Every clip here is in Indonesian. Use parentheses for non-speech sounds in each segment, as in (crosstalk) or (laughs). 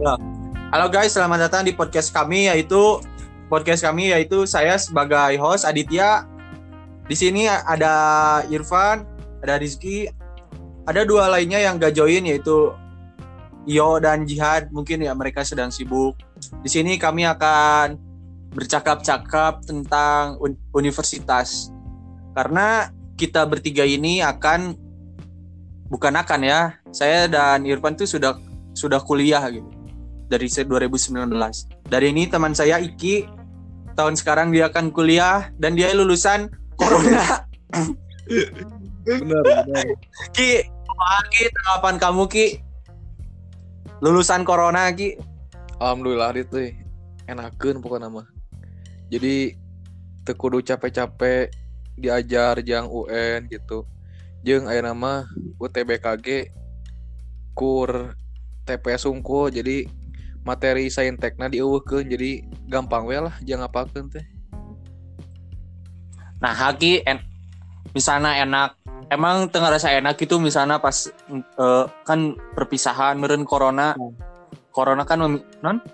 Halo guys, selamat datang di podcast kami yaitu podcast kami yaitu saya sebagai host Aditya. Di sini ada Irfan, ada Rizky, ada dua lainnya yang gak join yaitu Iyo dan Jihad. Mungkin ya mereka sedang sibuk. Di sini kami akan bercakap-cakap tentang un- universitas. Karena kita bertiga ini akan bukan akan ya. Saya dan Irfan tuh sudah sudah kuliah gitu dari se- 2019. Dari ini teman saya Iki tahun sekarang dia akan kuliah dan dia lulusan corona. (laughs) benar benar Ki, tanggapan kamu Ki? Lulusan corona Ki. alhamdulillah itu enakeun pokoknya mah jadi teu kudu capek-capek diajar jang UN gitu jeung aya nama UTBKG kur TPS unggul jadi materi saintekna dieuweuhkeun jadi gampang we lah jangan apakeun teh Nah, Haki en misalnya enak emang tengah rasa enak itu misalnya pas eh, kan perpisahan meren corona. Corona kan mem- non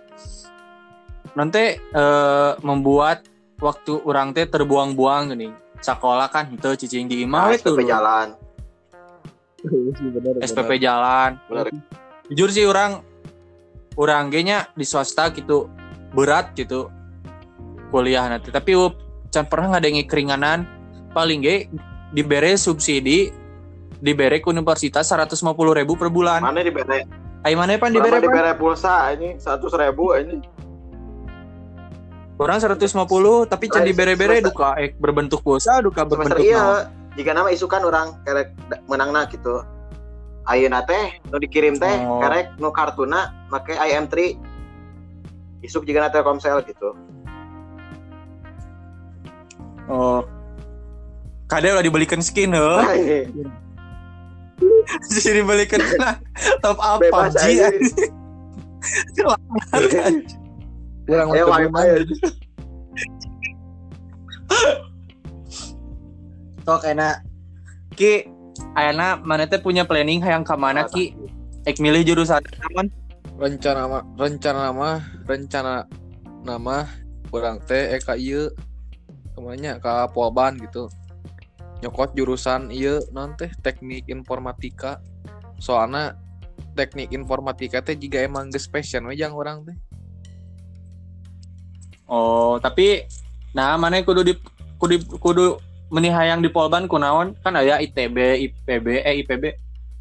nanti eh, membuat waktu orang teh terbuang-buang gini. Sekolah kan itu cicing di imah Nah, itu SPP jalan. SPP jalan. Benar. Jujur sih orang orang nya di swasta gitu berat gitu kuliah nanti. Tapi up, can pernah ngadengi keringanan paling ge dibere subsidi dibere ke universitas 150 ribu per bulan. Mana dibere? Ayo mana pan dibere pan? dibere pulsa ini? Seratus ribu ini. Orang 150 tapi can dibere-bere semester- duka eh, berbentuk pulsa duka berbentuk iya. Jika nama isukan orang kerek menangna gitu. Ayeuna teh nu dikirim teh Oh. kerek nu kartuna make IM3 isuk jika na Telkomsel gitu. Oh. Kade udah dibelikan skin heuh. Nah, (laughs) ini Jadi dibelikan top up Bebas PUBG. kurang lebih wifi aja. Tok enak. Ki, ayana mana teh punya planning hayang ke mana Ki? Ek milih jurusan aman. rencana mah rencana nama rencana nama kurang teh eka ieu ke mana ka Polban gitu nyokot jurusan non teh teknik informatika soalnya teknik informatika teh jika emang geus passion we orang teh Oh, tapi nah mana kudu di kudu kudu menih hayang di Polban kunaon kan aya ITB, IPB, eh IPB,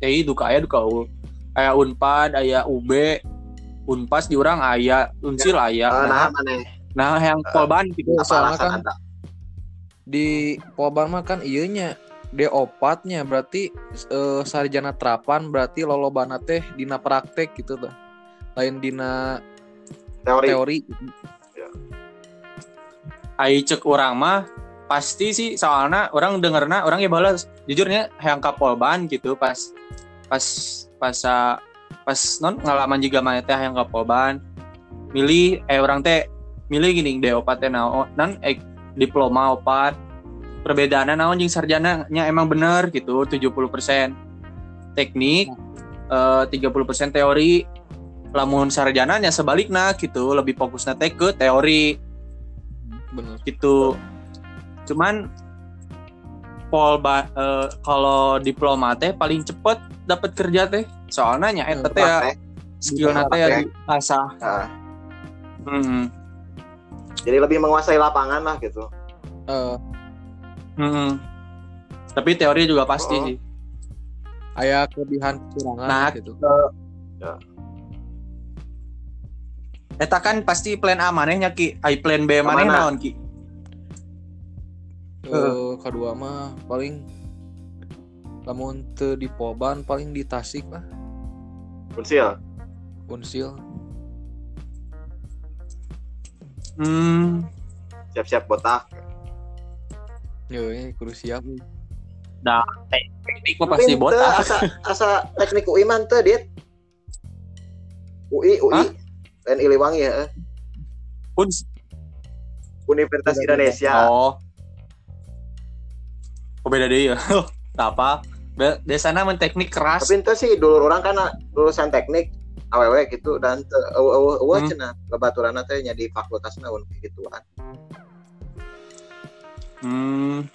TI duka aya duka U. Aya Unpad, aya UB, Unpas di urang aya, Unsil aya. Eh, Nah, Nah, nah hayang Polban gitu. Ya, Apa soalnya kan anda? di Polban mah kan ieunya D4 nya berarti eh, sarjana terapan berarti lolobana teh dina praktek gitu tuh lain dina Teori. teori Ai cek urang mah pasti sih soalnya orang dengerna orang ya balas jujurnya hayang ka Polban gitu pas pas pas sa- pas non ngalaman juga mah teh hayang ka Polban milih eh orang teh milih gini D4 teh naon nan eh, diploma opat. Perbedaannya naon jeung sarjana nya emang bener gitu 70% teknik eh, 30% teori. Lamun sarjana nya sebaliknya gitu lebih fokusnya teh ke teori. Bener. Gitu cuman polba eh, kalau diploma teh paling cepet dapat kerja teh. Soalnya nya eta teh ya skill teh ya diasah Nah, hmm. jadi lebih menguasai lapangan lah gitu. Eh, Hmm. tapi teori juga pasti Oh. sih. Aya kelebihan kekurangan Nah, gitu. eta kan pasti plan A manehnya ki. Ai plan B maneh Ke mana? naon ki Eh, kedua mah paling lamun teu di Polban paling di Tasik lah Unsil. Unsil hmm. Siap-siap botak. yo ini kudu siap teknik mah pasti botak Asa, asa teknik UI man teu, Dit. UI, UI. Dan Iliwangi ya. pun Universitas. Indonesia. oh oh beda deh (laughs) ya apa. Be- desana men teknik keras. Tapi itu sih dulu orang kan lulusan teknik awewe gitu dan eueuh Hmm. cenah babaturanna teh nya di fakultasna un gituan. Hmm.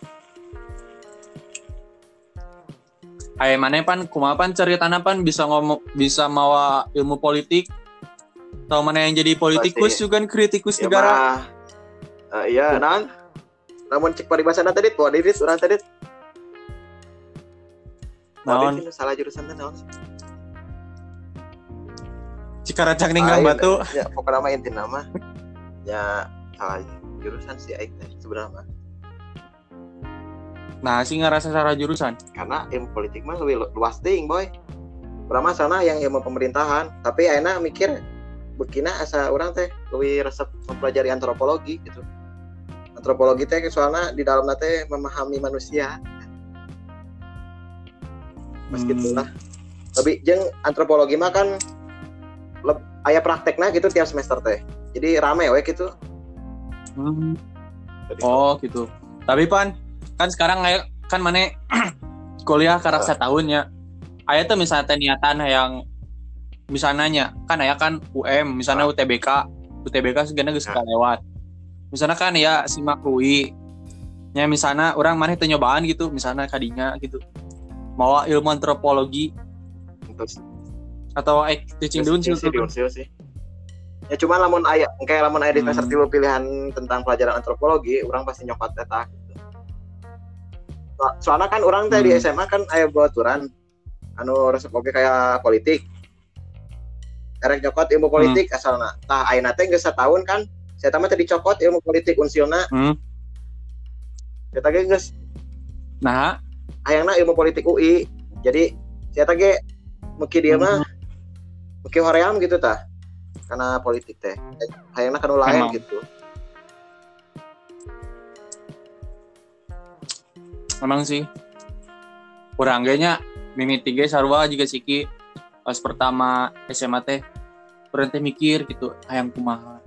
Ayo mana pan kumaha pan ceritana pan bisa ngomong bisa mawa ilmu politik? Atau mana yang jadi politikus Pasti. juga kan kritikus ya negara? eh, iya naon? Namun cek paribasana tadi tuh diri urang tadi naon? salah jurusan teh naon cikara cak ninggang Lain, batu ya pokoknya mah inti nama. Ya salah jurusan sih aing teh sebenarnya nah sih ngerasa salah jurusan? Karena ilmu politik mah lebih lu- luas ting boy. Mah sana yang ilmu pemerintahan tapi ayeuna mikir bekina asa orang teh lebih resep mempelajari antropologi gitu. Antropologi teh soalnya di dalamnya teh memahami manusia mas Hmm. gitulah tapi jeng antropologi mah kan leb- aya prakteknya gitu tiap semester teh. Jadi rame we gitu. Hmm. Jadi, oh gitu. Tapi pan kan sekarang kan mana (clears throat) kuliah karena setahun ya. Ayah tuh misalnya teh niatan yang misalnya kan ayah kan UM misalnya UTBK UTBK segala geus Ah. lewat misalnya kan ya simak UI nya misalnya orang mana teh nyobaan gitu misalnya kadinya gitu mau ilmu antropologi. Terus atau eh teaching dulu sih sih. Ya cuma lamun aya kayak lamun aya di semester Hmm. tilu pilihan tentang pelajaran antropologi orang pasti nyokot eta. Gitu. So- soalnya kan orang teh di Hmm. SMA kan aya baturan anu resep oge kayak politik. Erek nyokot ilmu politik asalna. Tah ayeuna teh geus setahun kan saya mah tadi cokot ilmu politik unsilna. Hmm. saya ge geus. Nah hayangna ilmu politik UI jadi saya ge muki dia mah muki hoream gitu tah. Karena politik teh. Hayangna kan lain Emang. gitu. Memang sih. Kurang nya mimiti ge sarua juga siki pas pertama SMA teh teh mikir gitu hayang kumaha?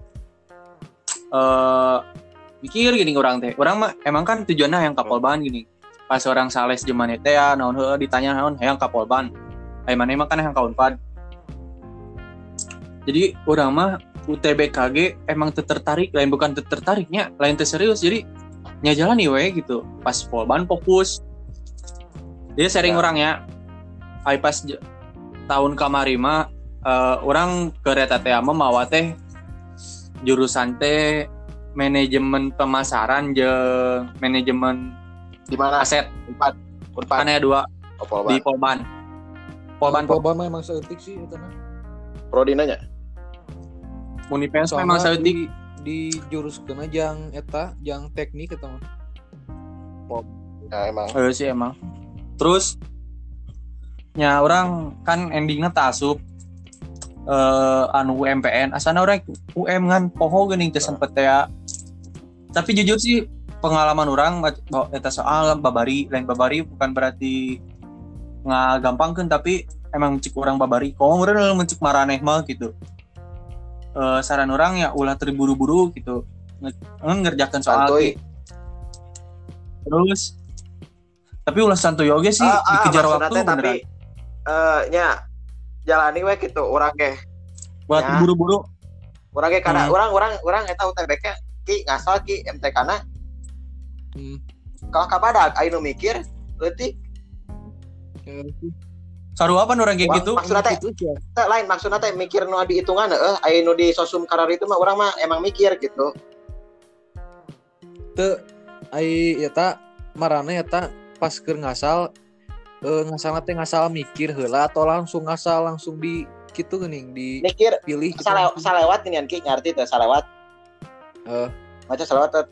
Eh mikir gini orang teh. Orang mah emang kan tujuannya yang kapolban gini pas orang sales zaman teh ya naon heueuh ditanya naon hayang kapolban aya mana emang kan hayang kaunpan jadi orang mah UTBKG emang tertarik lain bukan tertariknya lain teu serius. Jadi nya jalan nih we gitu. Pas polban fokus. Dia sering Ya. orang ya. Pas tahun kamari mah eh, orang ke reta teh mah mawa teh jurusan teh manajemen pemasaran jeung manajemen di mana? Aset. Unpad unpad kan ya dua. Oh, di polban. Polban Polban mah emang seetik sih itu mah. prodinanya Unipens memang saeutik di, di jurus kena jang eta jang teknik eta mah. ya emang. Eh sih emang. Terus nya orang kan endingnya tak asup. Eh anu UMPN asana orang UM kan poho geuning teu sempet teh ya. Tapi jujur sih pengalaman orang eta soal babari lain babari bukan berarti ngagampangkeun tapi emang cik orang babari kok urang mencik maraneh mah gitu. Eh saran orang ya ulah terburu-buru gitu. Nge- ngerjakan soal santuy ki. Terus tapi ulah santuy oge sih Ah, ah, dikejar waktu teh, tapi eh nya jalani we gitu orang ge Buat ya. buru-buru orang ge karena Hmm. orang orang orang eta UTBK ki ngasal ki MTK na Hmm. kalau kabadak anu mikir leutik sarua apa orang kayak gitu maksudnya teh teh lain maksudnya teh mikir nu di hitungan aya nu di sosum karar itu mah orang mah emang mikir gitu Teu ai eta marane eta pas keur ngasal eh ngasal teh ngasal mikir heula atau langsung ngasal langsung di kitu geuning mikir dipilih gitu sale, langsung. salewat ginian ki ngarti teh salewat Eh. maca salewat tet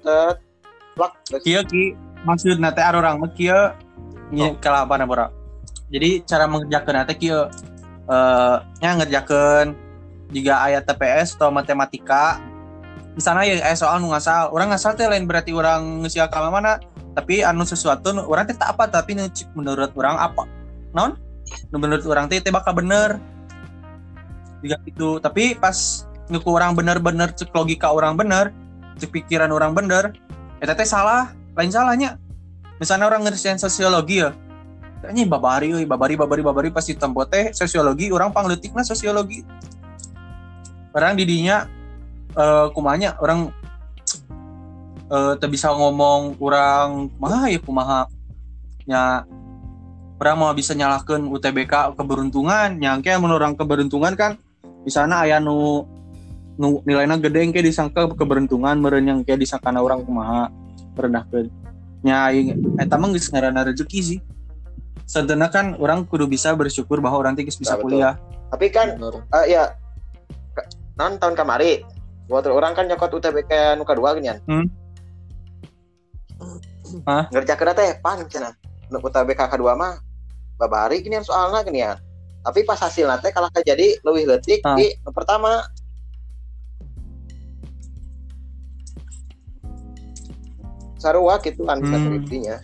plak kieu ki maksudna teh orang mah kieu nya kalapan apa jadi cara mengerjakan teh kieu eh nya ngerjakeun jika ayat TPS atau matematika. Di sana ya aya soal nu ngasal. Orang ngasal teh lain berarti orang ngeusia ka mana? Tapi anu sesuatu orang teh tak apa tapi menurut orang apa? Non nu menurut orang teh teh bakal bener. Juga itu tapi pas nguku orang bener-bener cek logika orang bener cek pikiran orang bener eta teh salah. Lain salahnya. Misalnya orang ngerjain sosiologi ya. Kayaknya babari euy babari babari babari pas ditempo teh sosiologi orang pangleutikna sosiologi. Orang didinya eh kumanya orang eh teu bisa ngomong orang kumaha ya kumaha. Nya orang mau bisa nyalahkan UTBK keberuntungan. Nyangke menurut orang keberuntungan kan di sana aya nu nu nilainya gede kayak disangka keberuntungan meureun yang kayak disangkana orang kumaha merendahkeun nya aing eta mah geus ngaranna rezeki sih Sebenarnya kan orang kudu bisa bersyukur bahwa orang tinggi bisa Ya, betul. kuliah. tapi kan eh, ya non tahun kemarin buat orang kan nyokot UTBK nu kedua gini Hmm. Hah? ngerja kena teh pan cina nu UTBK kedua mah babari gini soalnya gini tapi pas hasil teh kalau jadi lebih letik Ah. di nu pertama sarua gitu kan bisa Hmm. skripsinya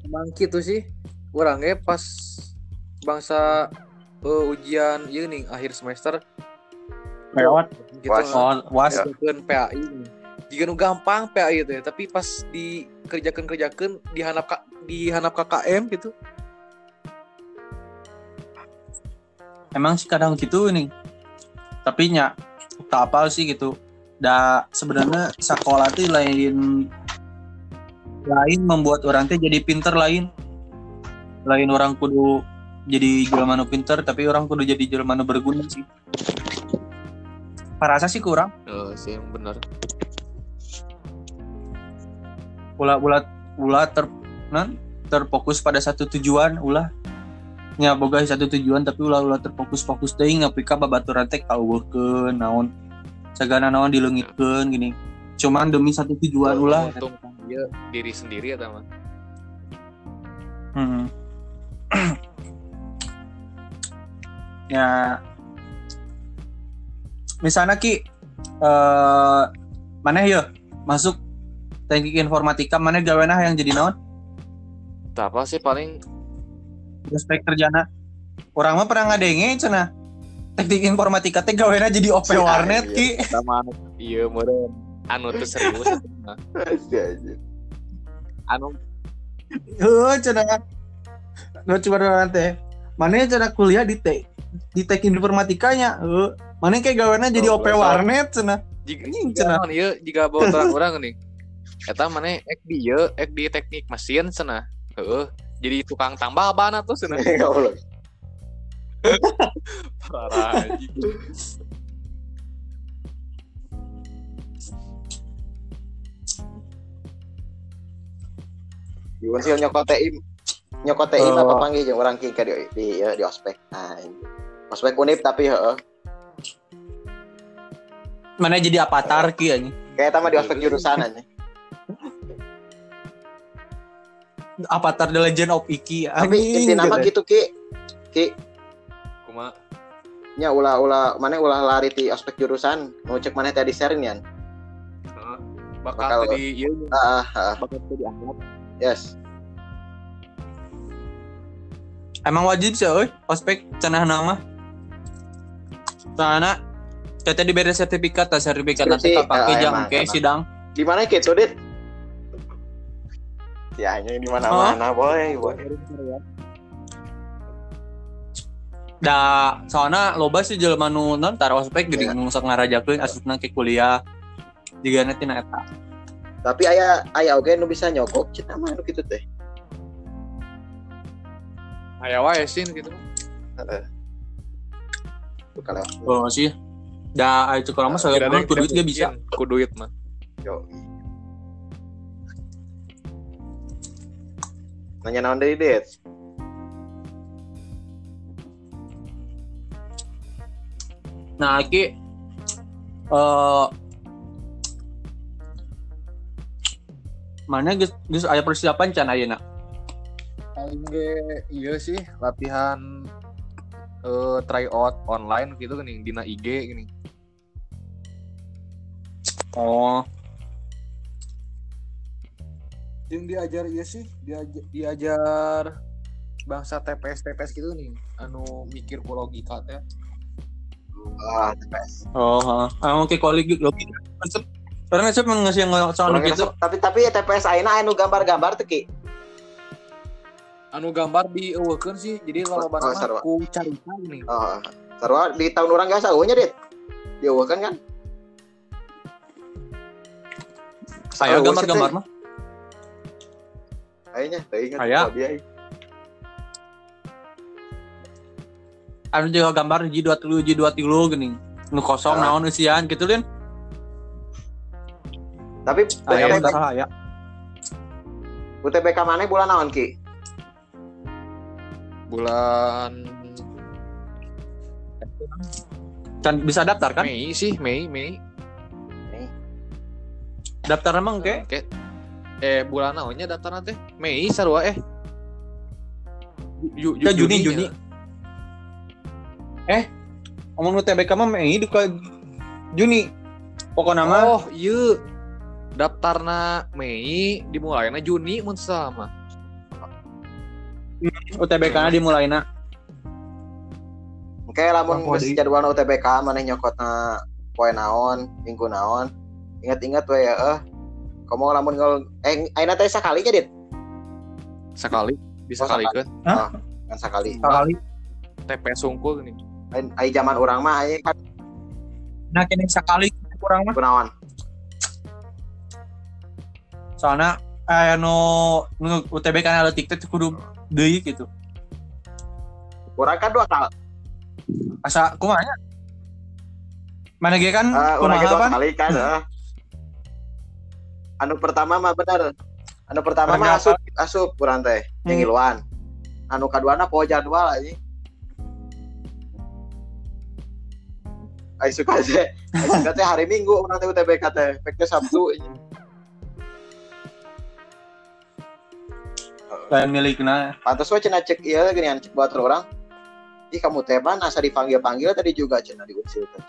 Emang gitu sih. Orangnya pas bangsa eh, ujian iya nih akhir semester Lewat gitu Was. oh, was Ya. PAI. Jika nu gampang PAI itu ya, tapi pas dikerjakan kerjakan dihanap dihanap KKM gitu. emang sih kadang gitu nih. Tapi nya tak apa sih gitu. Da sebenarnya sekolah tuh lain lain membuat orang teh jadi pinter lain. Lain orang kudu jadi jelema nu pinter tapi orang kudu jadi jelema nu berguna sih. Parasa sih kurang. Eh sih yang benar. ulah ulah ulah ter non terfokus pada satu tujuan ulah nya boga satu tujuan tapi ulah ulah terfokus fokus teuing ngapika babaturan teh kaueukeun naon sagana naon dileungitkeun gini cuman demi satu tujuan ulah Untung dia diri sendiri atau mah. Hmm. (clears throat) ya. Misalnya ki eh mana ya? Masuk teknik informatika mana gawenah yang jadi naon? Tak apa sih paling prospek kerjana orang mah pernah ngadenge cenah teknik informatika teh gawena jadi OP Si (laughs) warnet anjing. ki. Sama iya meureun anu teu serius. (laughs) Anu. Heuh cenah nu orang teh mana cenah kuliah di te di teknik informatikanya? Heuh. Mana kayak gawena jadi Oh, OP warnet cenah jika naon ieu jika bawa orang orang nih. Eta mana ek di ieu ek di teknik mesin cenah heeh jadi tukang tambal ban tuh cenah (laughs) Ya (laughs) parah Iwan sih nyokot TI nyokot TI Oh. apa panggil jeung orang ki di di ya, di ospek. Nah, ospek unip tapi heeh. mana jadi avatar ki anjing Kayak tama di ospek jurusan aja. avatar The Legend of Iki Tapi inti nama gitu. gitu ki ki kumaha nya ulah ulah mana ulah lari di ospek jurusan mau cek mana tadi sharing ya Heeh. bakal Bakal- teu di ieu ah, ah, bakal teu diangkat yes emang wajib sih euy ospek cenah nama Soalnya kita diberi sertifikat, tas sertifikat nanti Skripsi, pakai ah, jam emang. sidang. di mana gitu dit ya hanya di mana mana boy boy Da, soalnya loba sih jelema nu non tara ospek geuning Iya. nu sok ngarajakeun asupna ke kuliah. Jiga nanti na eta. Tapi ayah ayah oke nu bisa nyogok cita mah nu gitu teh. Aya wae sih gitu. Kalau Oh sih. Da aya cukup lama soalnya Kira-kira ku duit gak bisa. ku duit mah. Yo nanya naon dari dit? Nah, ki eh mana geus geus aya persiapan can ayeuna. ge iya sih latihan eh tryout online gitu gini dina IG gini. Oh, yang diajar iya sih diajar, diajar bangsa TPS TPS gitu nih. Anu mikir ku logika teh. Ah TPS oh. Ah, oke kalau konsep karena saya ngasih Orang gitu. tapi tapi TPS ayeuna anu gambar-gambar teh ki anu gambar di eueukeun sih jadi Oh, loba oh, sarua. ku carita gini oh sarua di tahun orang gak saunya dit dieuwekeun kan Saya Oh, gambar-gambar mah. kayaknya teu ingat Aya. oh, Anu juga gambar hiji dua tilu hiji dua tilu geuning. Nu kosong naon eusian gitu Lin. Tapi Aya UTBK, mah salah aya. UTBK mana bulan naon ki bulan Kan bisa daftar kan? Mei sih Mei Mei Daftar emang ke? Oke. eh bulan naonnya daftar teh Mei sarua eh Ju, ju, Ya, Juni. Juni. Eh, ngomong UTBK mah Mei di Juni. Pokoknya mah Oh, iya. Daftarna Mei, dimulainya Juni mun sama. UTBK na dimulaina. Oke, lamun Wah, geus jadwal UTBK maneh nyokotna poe naon, minggu naon. Ingat-ingat we ya eh. Kamu lamun ngel eh ayeuna teh sakali nya dit, Sekali, bisa Oh, kali kan. kan sakali. Sekali. TP sungkul nih. Lain ai zaman urang mah aya kan Nah, kini sekali kurang mah. kunaon. Soalnya eh no, nu UTBK na leutik teh kudu deui gitu. Urang kan dua kali. Asa kumaha nya? Mana ge kan Uh, kumaha dua kali kan. eh. Anu pertama mah bener. Anu pertama mah asup asup urang teh Hmm. yang iluan. Anu kaduana poe jadwal anjing. Ai suka teh. Ai suka teh hari Minggu urang teh UTBK teh. Sabtu anjing. Lain milikna. Pantes we cenah cek ieu geuningan cek buat orang. Ih kamu teh man asa dipanggil-panggil tadi juga cenah diusil teh.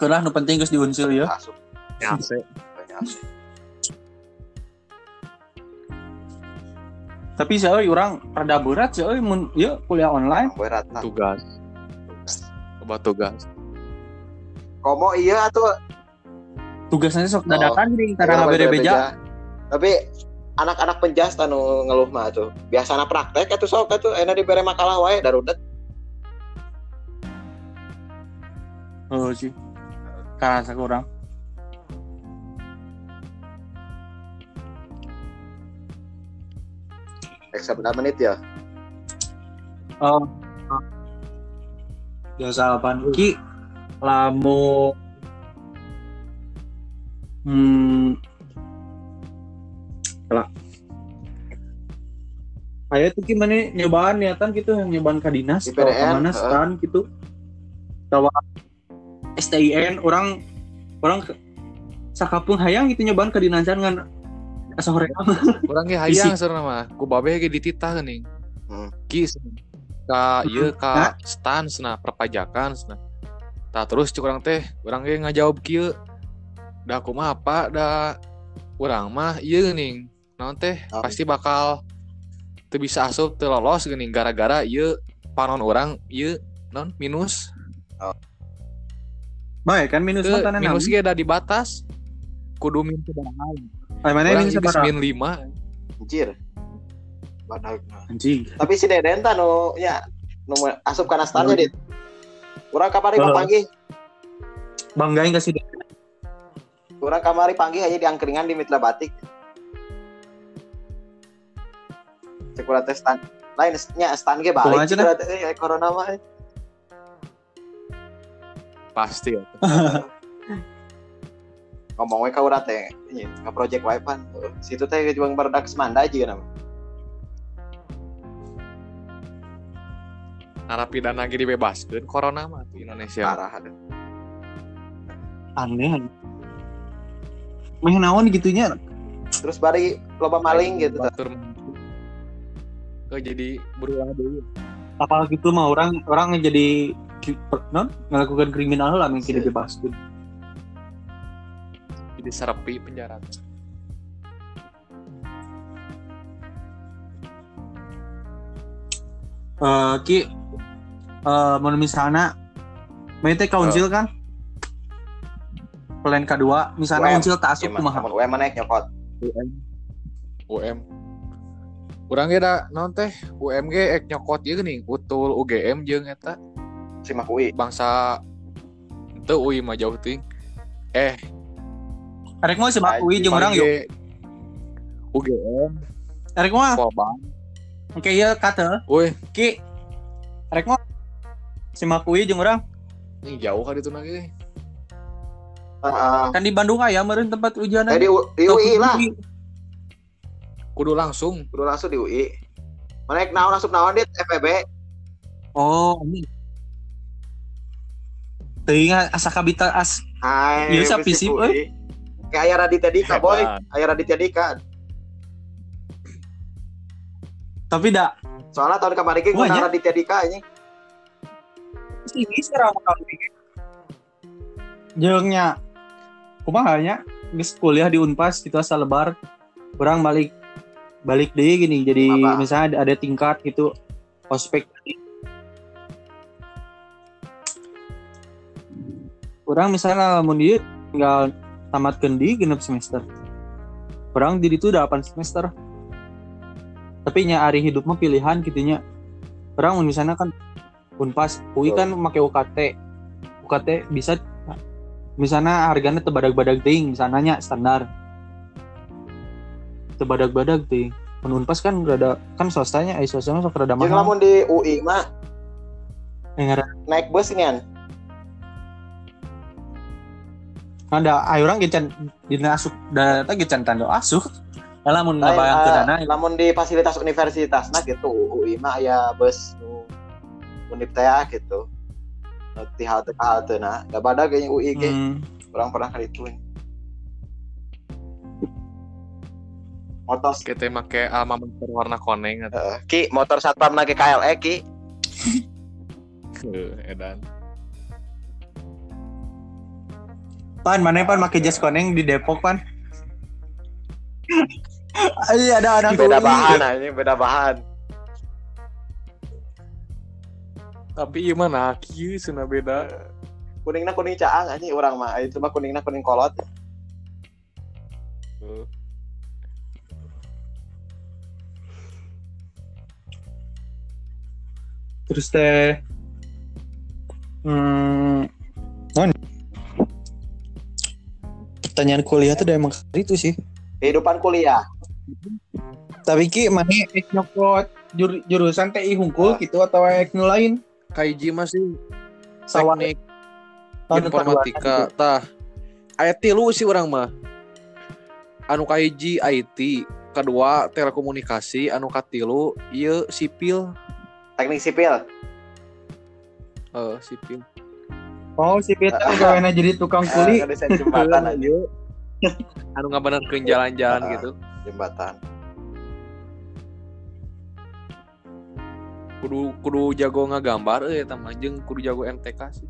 Keunah nu penting geus diunsil ya. Asup Ya. Tapi saya orang rada berat sih mun ieu kuliah online. We rata. tugas. Coba tugas. Komo iya atuh Tugasnya sok Oh. dadakan gini karena beda-beda. Tapi anak-anak penjas tanu ngeluh mah tuh. Biasana praktek atuh sok atuh enak dibere makalah wae darudet. Oh sih. Karena kurang. Eksa benar menit ya. Oh. Biasa apaan? Ki lamu hmm lah. Tuh gimana nyobaan niatan gitu yang nyobaan ke dinas Di atau ke mana heeh. stan gitu. Tawa STIN orang orang ke, sakapung hayang gitu nyobaan ke dinasan ngan asa hoream. (laughs) Kurang ge hayang sebenarnya mah. Ku babe ge dititah geuning. Hmm. Ki ka ieu Nah. ka stans nah perpajakan nah. Tah terus cek urang teh, urang ge ngajawab kieu. Da kumaha apa da urang mah ieu geuning. Naon teh Oh. pasti bakal teu bisa asup teu lolos geuning gara-gara ieu panon urang ieu non minus Baik kan minus mah tanah minus ge da di batas kudu min sebarang Ay, mana urang minus min 5 Anjir. Badak. Anjing. Tapi si Deden nu nya nu asup kana stannya dit. Urang kamari Heeh. panggih. Banggain kasih dia. Urang kamari panggih aja di angkringan di Mitra Batik. Cek urang teh stan. Lain nya stan ge balik urang teh eh, corona mah. eh. pasti ya. (laughs) ngomong we ka urang teh ka project wipan. Situ teh juang barudak semanda aja nama. narapidana ge dibebaskeun corona mah di Indonesia Parah. Aneh. Meh naon gitunya. Terus bari loba maling gitu batur Kok jadi berulang deui Apal gitu mah orang orang jadi ki- per- non melakukan kriminal lah mungkin Iya. dibebaskan. jadi serepi penjara Eh ki eh mun misalnya teh kaunsil kan? Plan kedua, misalnya UM. uncil tak asup kumaha? Namun we maneh nyokot. UM UM Urang ge da naon teh UMG ek nyokot ieu geuning utul UGM jeung eta simak UI bangsa teu UI mah jauh ting. Eh, Arek mau semak UI jeung urang yuk. UGM Arek mah Polban. oke ieu kata Woi, ki. Arek mah semak UI jeung urang. ini jauh kan itu lagi. Heeh. Kan di Bandung aya meureun tempat ujian. Eh, di, U- di UI lah Kudu langsung. udah langsung di UI mana naon asup naon dit FEB Oh, ini. Teuing asa kabita as Hai, Iya, sa fisip, UI. Kayak aya Raditya Dika, boy. Aya Raditya Dika. tapi da Soalnya tahun kemarin gue Oh, iya? Raditya Dika ini. sini serama kami. Jeung kumaha nya geus kuliah di Unpas gitu asa lebar. Kurang balik balik deh gini jadi Apa? misalnya ada, ada tingkat gitu ospek Kurang misalnya lamun dia tinggal tamat di genep semester. Kurang di itu 8 semester. Tapi nya hari hidup mah pilihan gitunya. Kurang misalnya kan Unpas, UI kan make UKT. UKT bisa misalnya harganya tebadag-badag ting, misalnya nya standar. Tebadag-badag ting. Mun Unpas kan rada kan swastanya, eh swastanya sok rada mahal. lamun di UI mah Eh, naik bus kan. ada ayo orang gican dina asup data gican tanda asuh. Lamun Lain, ngabayangkeunana eh, lamun di fasilitas universitas nah gitu UI mah aya bus unip teh gitu. Di halte ke halte nah, da badag kayaknya UI ge. Hmm. Orang pernah kali itu. Motor Kita make alma mater warna koneng atau Heeh. Ki motor satpam lagi KLE Ki. edan. Pan, mana pan make jas koneng di Depok pan? Iya ada anak Beda bahan ini beda bahan. Tapi ieu mah nah kieu cenah beda. Kuningna kuning caang anjing urang mah. Itu mah kuningna kuning kolot. Terus teh hmm, non. Pertanyaan kuliah tuh udah emang itu sih. Kehidupan kuliah. Tapi ki mana ek nyokot jur, jurusan TI hungkul gitu atau ek lain? Kaiji masih teknik tahun informatika tah aya tilu sih orang mah anu kahiji IT kedua telekomunikasi anu katilu ieu sipil Teknik sipil. eh sipil Oh, si Peter gawena (laughs) jadi tukang kuli. Ah, desain jembatan (laughs) aja. anu ngabenerkeun jalan-jalan Ah. gitu Jembatan. Kudu kudu jago ngagambar euy eta mah jeung kudu jago MTK sih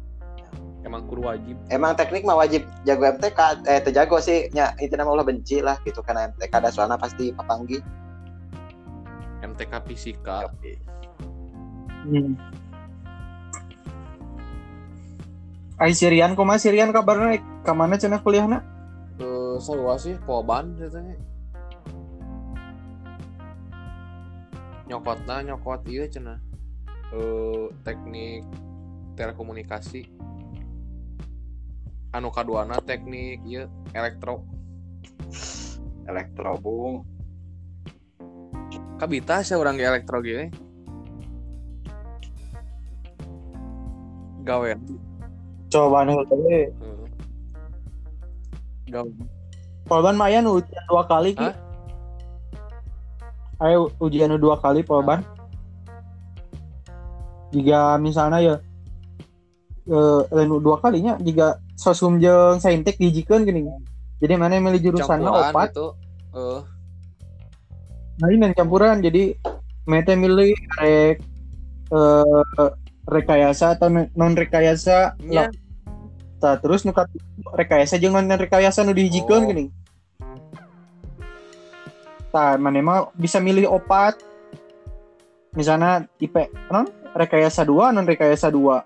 emang kudu wajib Emang teknik mah wajib jago MTK. Eh, teu jago sih. Nya, itu nama ulah benci lah gitu karena MTK ada soalnya pasti papanggi. MTK fisika Hmm. Ai Sirian kumaha Sirian kabarna ka mana cenah kuliahna? eh sarua sih poban katanya nyokotna nyokot ieu cenah eh teknik telekomunikasi anu kaduana teknik ieu elektro Elektro bung. kabita sih orang ge elektro ge gawe Coba anu teh. gawe aya nu ujian dua kali ki. Hah? Ayo ujian dua kali Polban. Jika misalnya ya eh lain nu dua kalinya jika sosum jeung saintek dijikeun gini. Jadi mana yang milih campuran opat, gitu eh nah ini campuran. Jadi mete milih rek eh rekayasa atau non rekayasa nya Tah, terus nu katu rekayasa jeung non rekayasa nu dihijikeun Oh. geuning. Tah, mana mah bisa milih opat. Misalnya tipe non rekayasa 2, non rekayasa 2.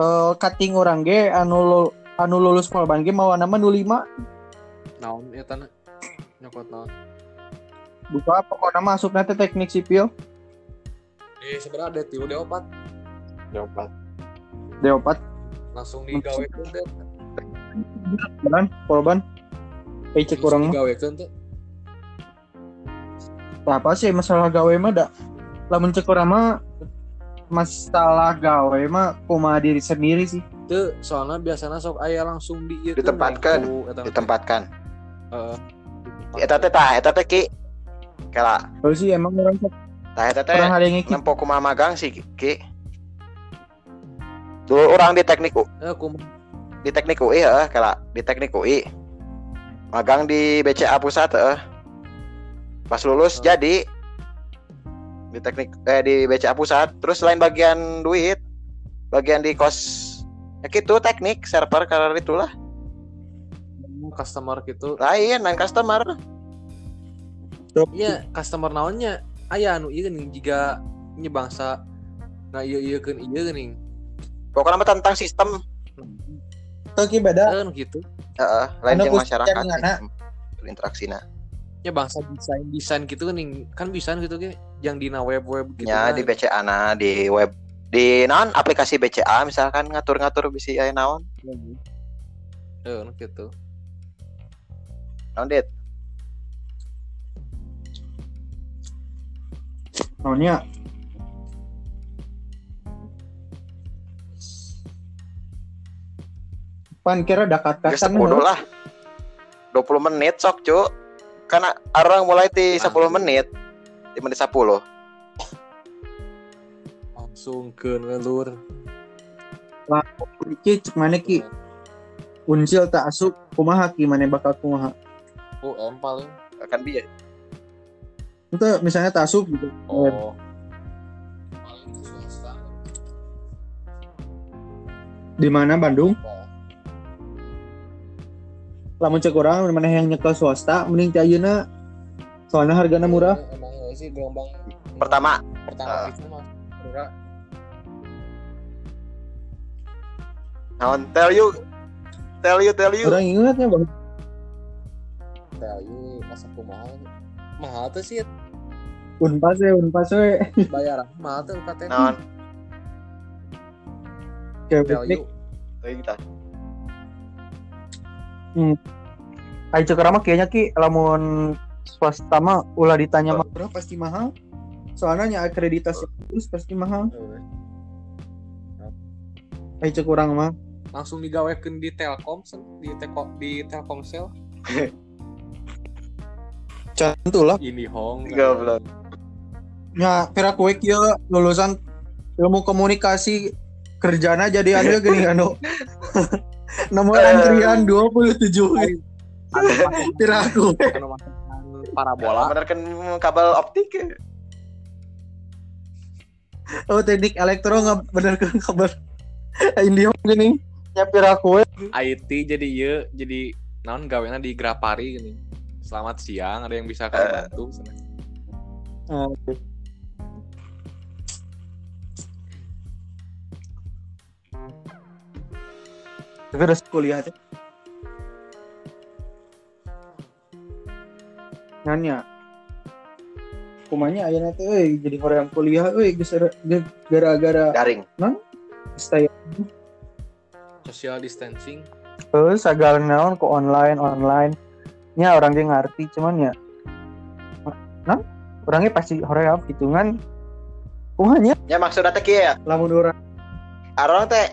Eh cutting orang ge anu anu lulus polban ge mawa nama nu 5. naon eta na nyokot naon buka pokoknya masuk nanti teknik sipil Eh sebenarnya ada tilu D4 Jawaban. D4 langsung digawe kan teh. kan korban pecek Langsung orang mah digawe kan teh. apa sih masalah gawe mah da lamun cek orang mah masalah gawe mah kumaha diri sendiri sih Teu soalnya biasanya sok aya langsung di ieu Ditempatkan. Ditempatkan. Heeh. Eta teh tah, eta teh ki. Kala, Kalau sih emang orang sok tah eta teh orang ada yang ngikut nempo kumaha magang sih ki. Dulu orang di teknik U, Eh aku di teknik UI heeh, kala di teknik UI. Magang di BCA pusat heeh. Pas lulus Oh. jadi. Di teknik eh di BCA pusat, terus selain bagian duit, bagian di kos ya gitu teknik server karena itulah. Customer gitu. lain dan customer. Iya, customer naonnya? Aya anu ieu geuning jiga nya bangsa. Nah ieu ieu keun ieu geuning. pokoknya mah tentang sistem. Oke beda. Kan gitu. Heeh, lain Anu yang kus- masyarakat. berinteraksi nah Ya bangsa desain desain gitu geuning. Kan bisa gitu ge yang dina web web gitu. nya nah. di BCA nah di web di naon aplikasi BCA misalkan ngatur-ngatur bisi aya naon Heeh, gitu. naon dit Naonnya pan kira dekat kasan 10 lah 20 menit sok cu karena orang mulai di 10 menit di menit 10 Langsung ke ngelur. Ki cek mana ki uncil tak asup kumaha ki mana bakal kumaha? UM paling. akan biar itu misalnya tak asup gitu. Oh. Di mana Bandung? Oh. Lamun cek orang mana yang nyekel swasta mending teh ayeuna. Soalnya hargana murah. Emang ya sih gelombang pertama. Pertama. Itu mah murah. naon? Tell you. Tell you tell you. Orang ingatnya bang. Kayu masa mahal. Mahal tuh sih unpas ya unpas we bayaran mahal tuh UKT. naon? Kayak Tell teknik you. Kita Ayo cek orang mah kayaknya ki lamun swasta mah ulah ditanya mah. Berapa pasti mahal. Soalnya nya akreditasi terus pasti mahal. Heeh. Ayo cek orang mah. Langsung digawekeun di Telkom di teko di Telkomsel. (laughs) cantu lah Ini hong. goblok. Nya kira kue kieu lulusan ilmu komunikasi kerjana jadi anu gini anu (laughs) nomor antrian 27 kira aku. Anu makan parabola. bener kan kabel optik ya. oh teknik elektro nggak bener kan kabar ini. Gini nyapir aku IT jadi iya jadi naon gawena di Grapari gini. Selamat siang, ada yang bisa kalian bantu? Tapi udah kuliah teh nanya. Kumanya ayah nanti euy jadi orang kuliah euy geus era- ge- gara-gara garing stay Social distancing. terus segala naon ke online online. Nya orang dia ngerti cuman ya nah orangnya pasti hoream hitungan kumanya ya maksudnya teh kieu ya? Lamun orang orang teh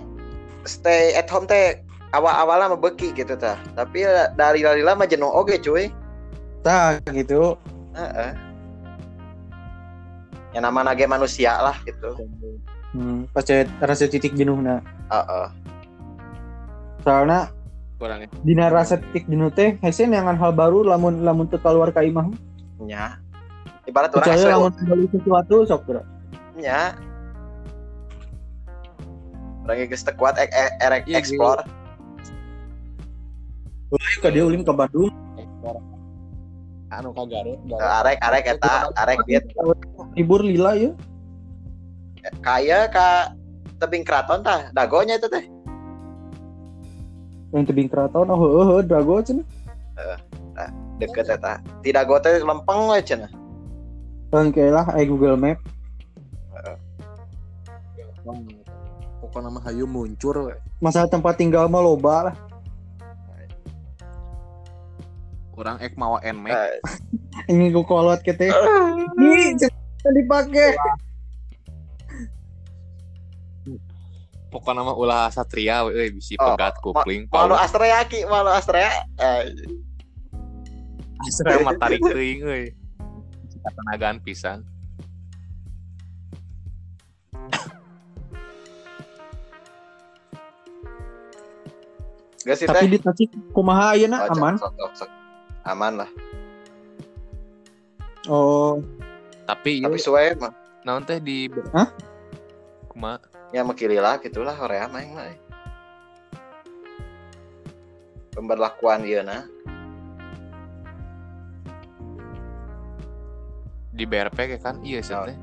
stay at home teh awal-awalnya mah beki gitu tah. Tapi ya dari dari lama jenuh oge cuy. Tak gitu. Heeh. ya nama nage manusia lah gitu. Hmm, pasti rasa titik jenuh nah. Heeh. soalnya Kurangnya. dina rasa titik jenuh teh hese neangan hal baru lamun lamun teu keluar ka imah. Nya. Ibarat orang kecuali lamun kembali sesuatu sok bro nya. Orang geus teu kuat ek, ek, erek Iya, explore Ayo ka dia ulin ke Bandung. Anu ka Garut, Eh, arek arek eta arek diet libur lila ya. Kaya ka tebing keraton tah? Dagonya itu teh? Yang tebing keraton oh heuh heuh drago cenah deket eta. Tidak gote lempeng we cenah Oke lah, eh Google Map. pokoknya nama hayu muncul. Masalah tempat tinggal mah loba lah. Orang ek mawa nmax Eh, (laughs) Ini gue kolot gitu. Nih, jangan dipakai. pokoknya nama ulah satria we euy bisi Oh, pegat kupling malu palu Astrea ki, malu Astrea. Eh, satria mah tarik (laughs) teuing euy tenagaan pisan Gak sih Tapi di Tasik kumaha ayeuna cok, aman. sok, sok, sok. Aman lah. Oh, tapi Tapi suwe mah naon teh di Hah? kuma ya makili lah gitulah Korea mah yang mah. Pemberlakuan ieu nah. di BRP kayak kan iya sih Oh. teh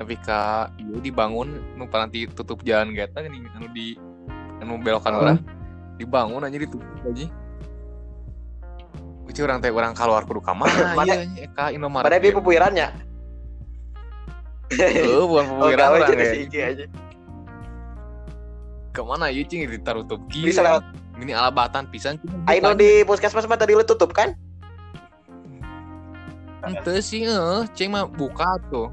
tapi ka iya dibangun nu nanti tutup jalan geta nih anu di anu belokan Oh. orang dibangun aja ditutup aja Uci orang teh orang keluar kudu ka mana Mana- iya ka Indomaret Pada bi pupuirannya. Heuh, bukan (laughs) Oh, pemikiran gawe orang ya. Ke mana ieu cing ditarutup kieu. Bisa lewat. Ini alabatan pisan. Aino di puskesmas mah tadi lu tutup kan? Ente sih eh cing mah buka tuh.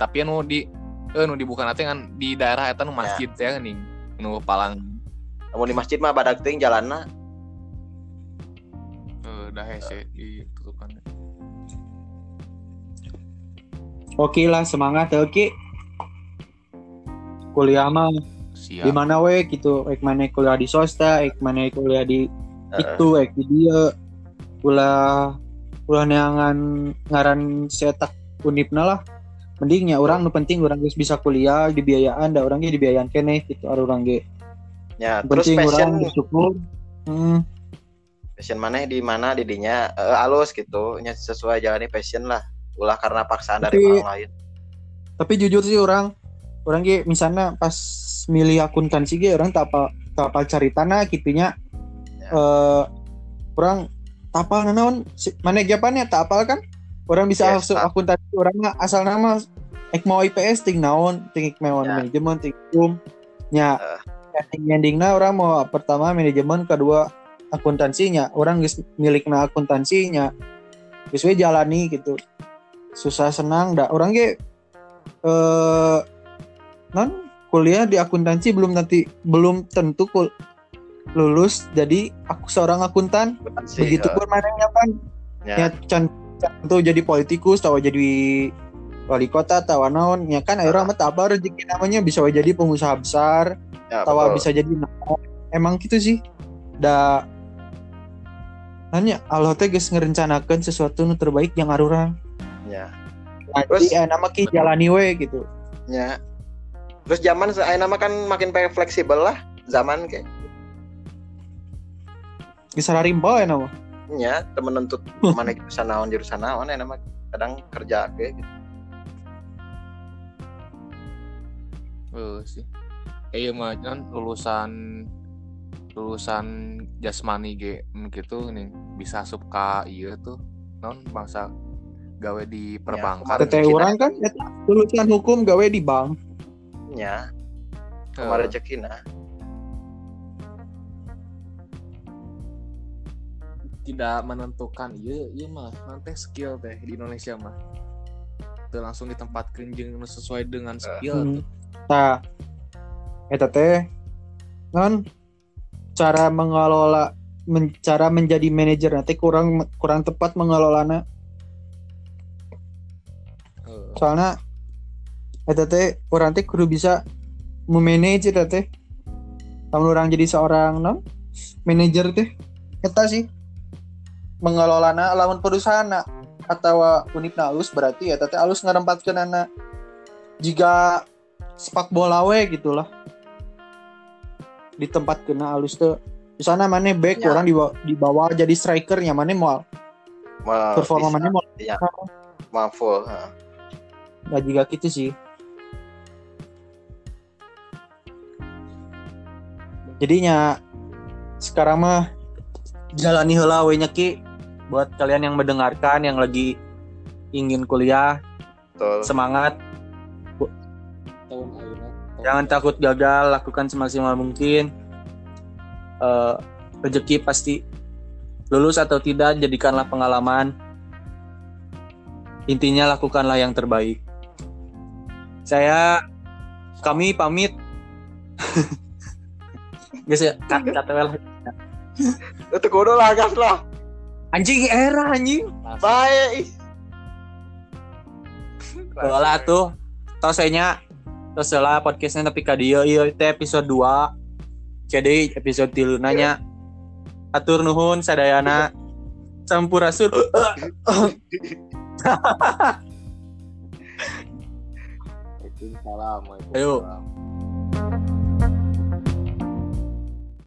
Tapi anu di eh nu dibuka nanti kan di daerah eta nu masjid ya nih. Nu palang Namun di masjid mah badak teuing jalanna. Eh dah hese ditutupan. oke lah semangat ya, oke. Kuliah mah di mana we gitu, ek mana kuliah di swasta, ek mana kuliah di itu, ek di dia. Ulah ulah neangan ngaran setak unipna lah. Mendingnya orang nu penting orang geus bisa kuliah dibiayaan da orang ge dibiayaan keneh gitu ari urang ge. Ya, terus Penting passion orang bersyukur. Hmm, passion mana di mana didinya eh, alus gitu. Nya sesuai jalani passion lah. Ulah karena paksaan dari Tapi- orang lain. tapi jujur sih orang orang ge misalnya pas milih akuntansi ge orang tak apa tak apa cari tanah gitunya Ya. eh orang tak apal naon mana jawabannya tak apal kan orang bisa Yes, masuk tak. akuntansi orang mah asal nama ek mau IPS ting naon ting ek mau Ya. manajemen ting hukum nya Eh. ending endingnya orang mau pertama manajemen kedua akuntansinya. Orang geus milikna akuntansinya. Geus we jalani gitu. Susah senang dah. Orang ge eh non kuliah di akuntansi belum nanti belum tentu kul lulus jadi aku seorang akuntan. Akuntansi, begitu yang kan. Ya. ya tuh jadi politikus tahu jadi wali kota tahu naon ya kan? Akhirnya mah tabar rezeki namanya bisa jadi pengusaha besar Ya, bisa jadi emang gitu sih. Da nanya Allah teh geus ngerencanakeun sesuatu nu terbaik yang arurang Ya. nanti Terus- eh, nama ki jalani we gitu Ya. Terus zaman saya nama kan makin pe- fleksibel lah zaman kayak geus rimbau ya nama nya temen nuntut mana (laughs) jurusan naon jurusan naon ya nama kadang kerja kayak gitu. Eh sih. Eh iya mah kan lulusan lulusan jasmani ge gitu nih bisa asup ka ieu tuh. Non bangsa gawe di perbankan. kemarin teteh kita- orang kan eta lulusan hukum gawe di bank. Eh, kemarin rezekina tidak menentukan iya iya mah nanti skill teh di Indonesia mah. Tuh langsung ditempatkan jeung nu sesuai dengan skill Hmm. tuh. Nah, eta teh non cara mengelola men- cara menjadi manajer nanti kurang kurang tepat mengelolana Eh, soalnya eta teh orang teh kudu bisa memanage eta teh lamun orang jadi seorang non manajer teh eta sih. Mengelolana lamun perusahaan atau unitna alus berarti ya teh alus ngarempatkeun anak. Jika sepak bola we gitulah. Di tempat kena alus tuh di sana mana back Ya. orang dibawa, dibawa jadi strikernya mana mau Mau performa mana mau full ha. nggak juga gitu sih. Jadinya sekarang mah jalani heula we nya Ki. Buat kalian yang mendengarkan yang lagi ingin kuliah Betul. semangat. Tahun akhirnya jangan takut gagal lakukan semaksimal mungkin Eh, rezeki pasti lulus atau tidak jadikanlah pengalaman. Intinya lakukanlah yang terbaik. Saya kami pamit. (laughs) Guys ya kat kat well. Itu kudu lah gas lah. anjing era anjing. Baik. Bola tuh. Tosenya tos lah podcastnya tapi ka dieu ieu teh episode 2 jadi episode tilu nanya atur nuhun sadayana sampurasun Waalaikumsalam. Ayo.